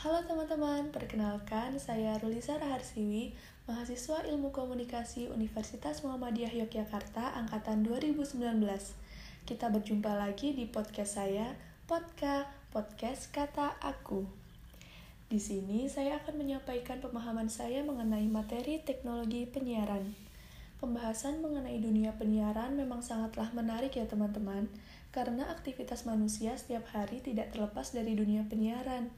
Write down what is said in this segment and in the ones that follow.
Halo teman-teman, perkenalkan saya Rulisa Raharsiwi, mahasiswa Ilmu Komunikasi Universitas Muhammadiyah Yogyakarta angkatan 2019. Kita berjumpa lagi di podcast saya, Podka, podcast kata aku. Di sini saya akan menyampaikan pemahaman saya mengenai materi teknologi penyiaran. Pembahasan mengenai dunia penyiaran memang sangatlah menarik ya teman-teman, karena aktivitas manusia setiap hari tidak terlepas dari dunia penyiaran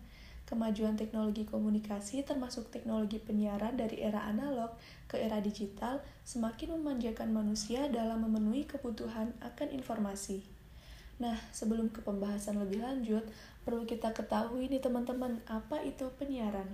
Kemajuan teknologi komunikasi termasuk teknologi penyiaran dari era analog ke era digital semakin memanjakan manusia dalam memenuhi kebutuhan akan informasi. Nah, sebelum ke pembahasan lebih lanjut, perlu kita ketahui nih teman-teman, apa itu penyiaran?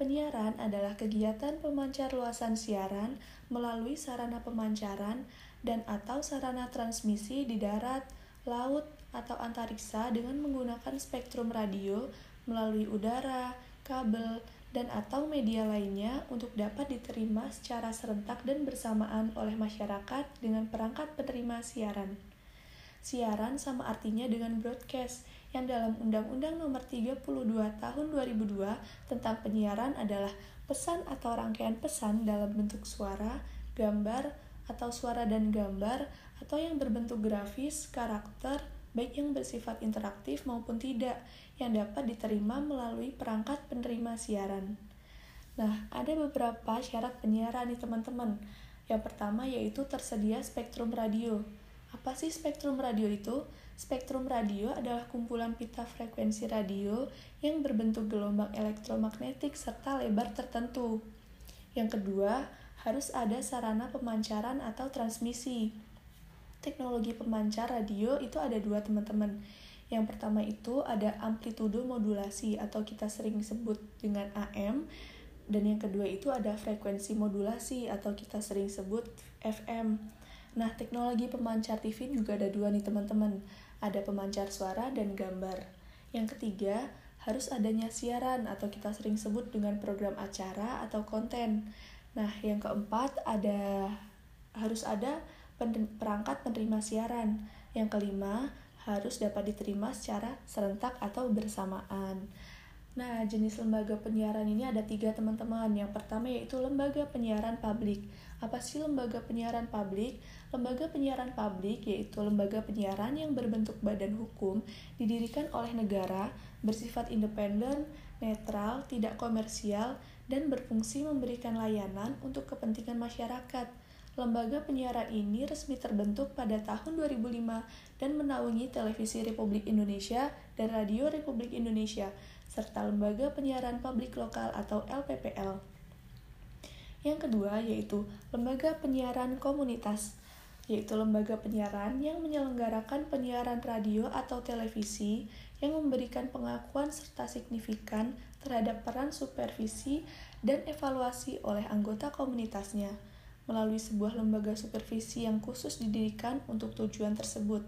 Penyiaran adalah kegiatan pemancar luasan siaran melalui sarana pemancaran dan atau sarana transmisi di darat, laut, atau antariksa dengan menggunakan spektrum radio melalui udara, kabel, dan atau media lainnya untuk dapat diterima secara serentak dan bersamaan oleh masyarakat dengan perangkat penerima siaran. Siaran sama artinya dengan broadcast, yang dalam Undang-Undang Nomor 32 Tahun 2002 tentang penyiaran adalah pesan atau rangkaian pesan dalam bentuk suara, gambar, atau suara dan gambar, atau yang berbentuk grafis, karakter, baik yang bersifat interaktif maupun tidak, yang dapat diterima melalui perangkat penerima siaran. Nah, ada beberapa syarat penyiaran nih teman-teman. Yang pertama yaitu tersedia spektrum radio. Apa sih spektrum radio itu? Spektrum radio adalah kumpulan pita frekuensi radio yang berbentuk gelombang elektromagnetik serta lebar tertentu. Yang kedua, harus ada sarana pemancaran atau transmisi teknologi pemancar radio itu ada dua teman-teman. Yang pertama itu ada amplitudo modulasi atau kita sering sebut dengan AM dan yang kedua itu ada frekuensi modulasi atau kita sering sebut FM. Nah, teknologi pemancar TV juga ada dua nih teman-teman. Ada pemancar suara dan gambar. Yang ketiga, harus adanya siaran atau kita sering sebut dengan program acara atau konten. Nah, yang keempat ada harus ada perangkat penerima siaran. Yang kelima, harus dapat diterima secara serentak atau bersamaan. Nah, jenis lembaga penyiaran ini ada tiga teman-teman. Yang pertama yaitu lembaga penyiaran publik. Apa sih lembaga penyiaran publik? Lembaga penyiaran publik yaitu lembaga penyiaran yang berbentuk badan hukum, didirikan oleh negara, bersifat independen, netral, tidak komersial, dan berfungsi memberikan layanan untuk kepentingan masyarakat Lembaga penyiaran ini resmi terbentuk pada tahun 2005 dan menaungi Televisi Republik Indonesia dan Radio Republik Indonesia, serta Lembaga Penyiaran Publik Lokal atau LPPL. Yang kedua yaitu Lembaga Penyiaran Komunitas, yaitu lembaga penyiaran yang menyelenggarakan penyiaran radio atau televisi yang memberikan pengakuan serta signifikan terhadap peran supervisi dan evaluasi oleh anggota komunitasnya melalui sebuah lembaga supervisi yang khusus didirikan untuk tujuan tersebut.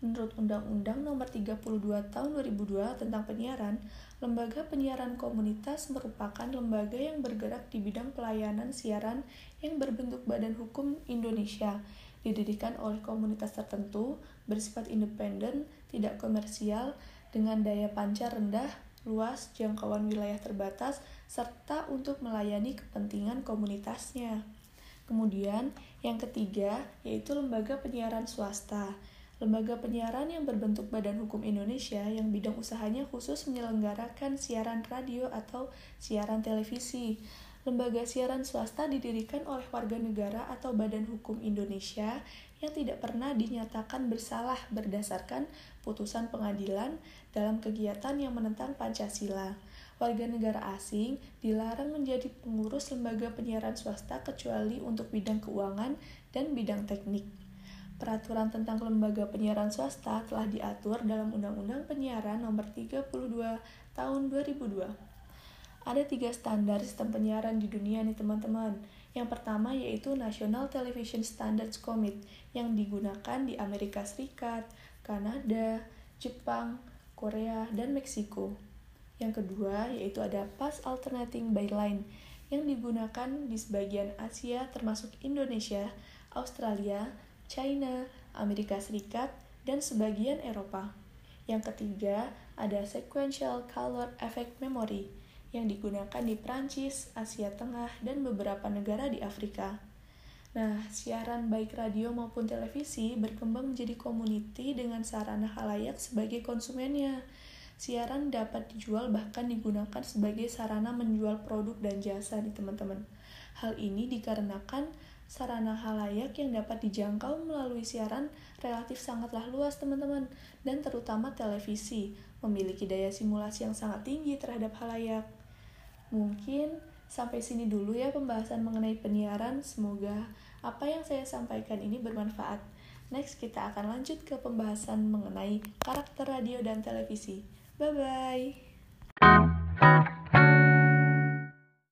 Menurut Undang-Undang Nomor 32 Tahun 2002 tentang penyiaran, lembaga penyiaran komunitas merupakan lembaga yang bergerak di bidang pelayanan siaran yang berbentuk badan hukum Indonesia, didirikan oleh komunitas tertentu, bersifat independen, tidak komersial, dengan daya pancar rendah, luas, jangkauan wilayah terbatas, serta untuk melayani kepentingan komunitasnya. Kemudian, yang ketiga yaitu lembaga penyiaran swasta. Lembaga penyiaran yang berbentuk Badan Hukum Indonesia yang bidang usahanya khusus menyelenggarakan siaran radio atau siaran televisi. Lembaga siaran swasta didirikan oleh warga negara atau Badan Hukum Indonesia yang tidak pernah dinyatakan bersalah berdasarkan putusan pengadilan dalam kegiatan yang menentang Pancasila warga negara asing dilarang menjadi pengurus lembaga penyiaran swasta kecuali untuk bidang keuangan dan bidang teknik. Peraturan tentang lembaga penyiaran swasta telah diatur dalam Undang-Undang Penyiaran Nomor 32 Tahun 2002. Ada tiga standar sistem penyiaran di dunia nih teman-teman. Yang pertama yaitu National Television Standards Committee yang digunakan di Amerika Serikat, Kanada, Jepang, Korea, dan Meksiko. Yang kedua yaitu ada Pass Alternating Byline yang digunakan di sebagian Asia termasuk Indonesia, Australia, China, Amerika Serikat, dan sebagian Eropa. Yang ketiga, ada sequential color effect memory yang digunakan di Prancis, Asia Tengah, dan beberapa negara di Afrika. Nah, siaran baik radio maupun televisi berkembang menjadi community dengan sarana halayak sebagai konsumennya. Siaran dapat dijual bahkan digunakan sebagai sarana menjual produk dan jasa di teman-teman. Hal ini dikarenakan sarana halayak yang dapat dijangkau melalui siaran relatif sangatlah luas teman-teman dan terutama televisi memiliki daya simulasi yang sangat tinggi terhadap halayak. Mungkin Sampai sini dulu ya pembahasan mengenai penyiaran. Semoga apa yang saya sampaikan ini bermanfaat. Next, kita akan lanjut ke pembahasan mengenai karakter radio dan televisi. Bye bye.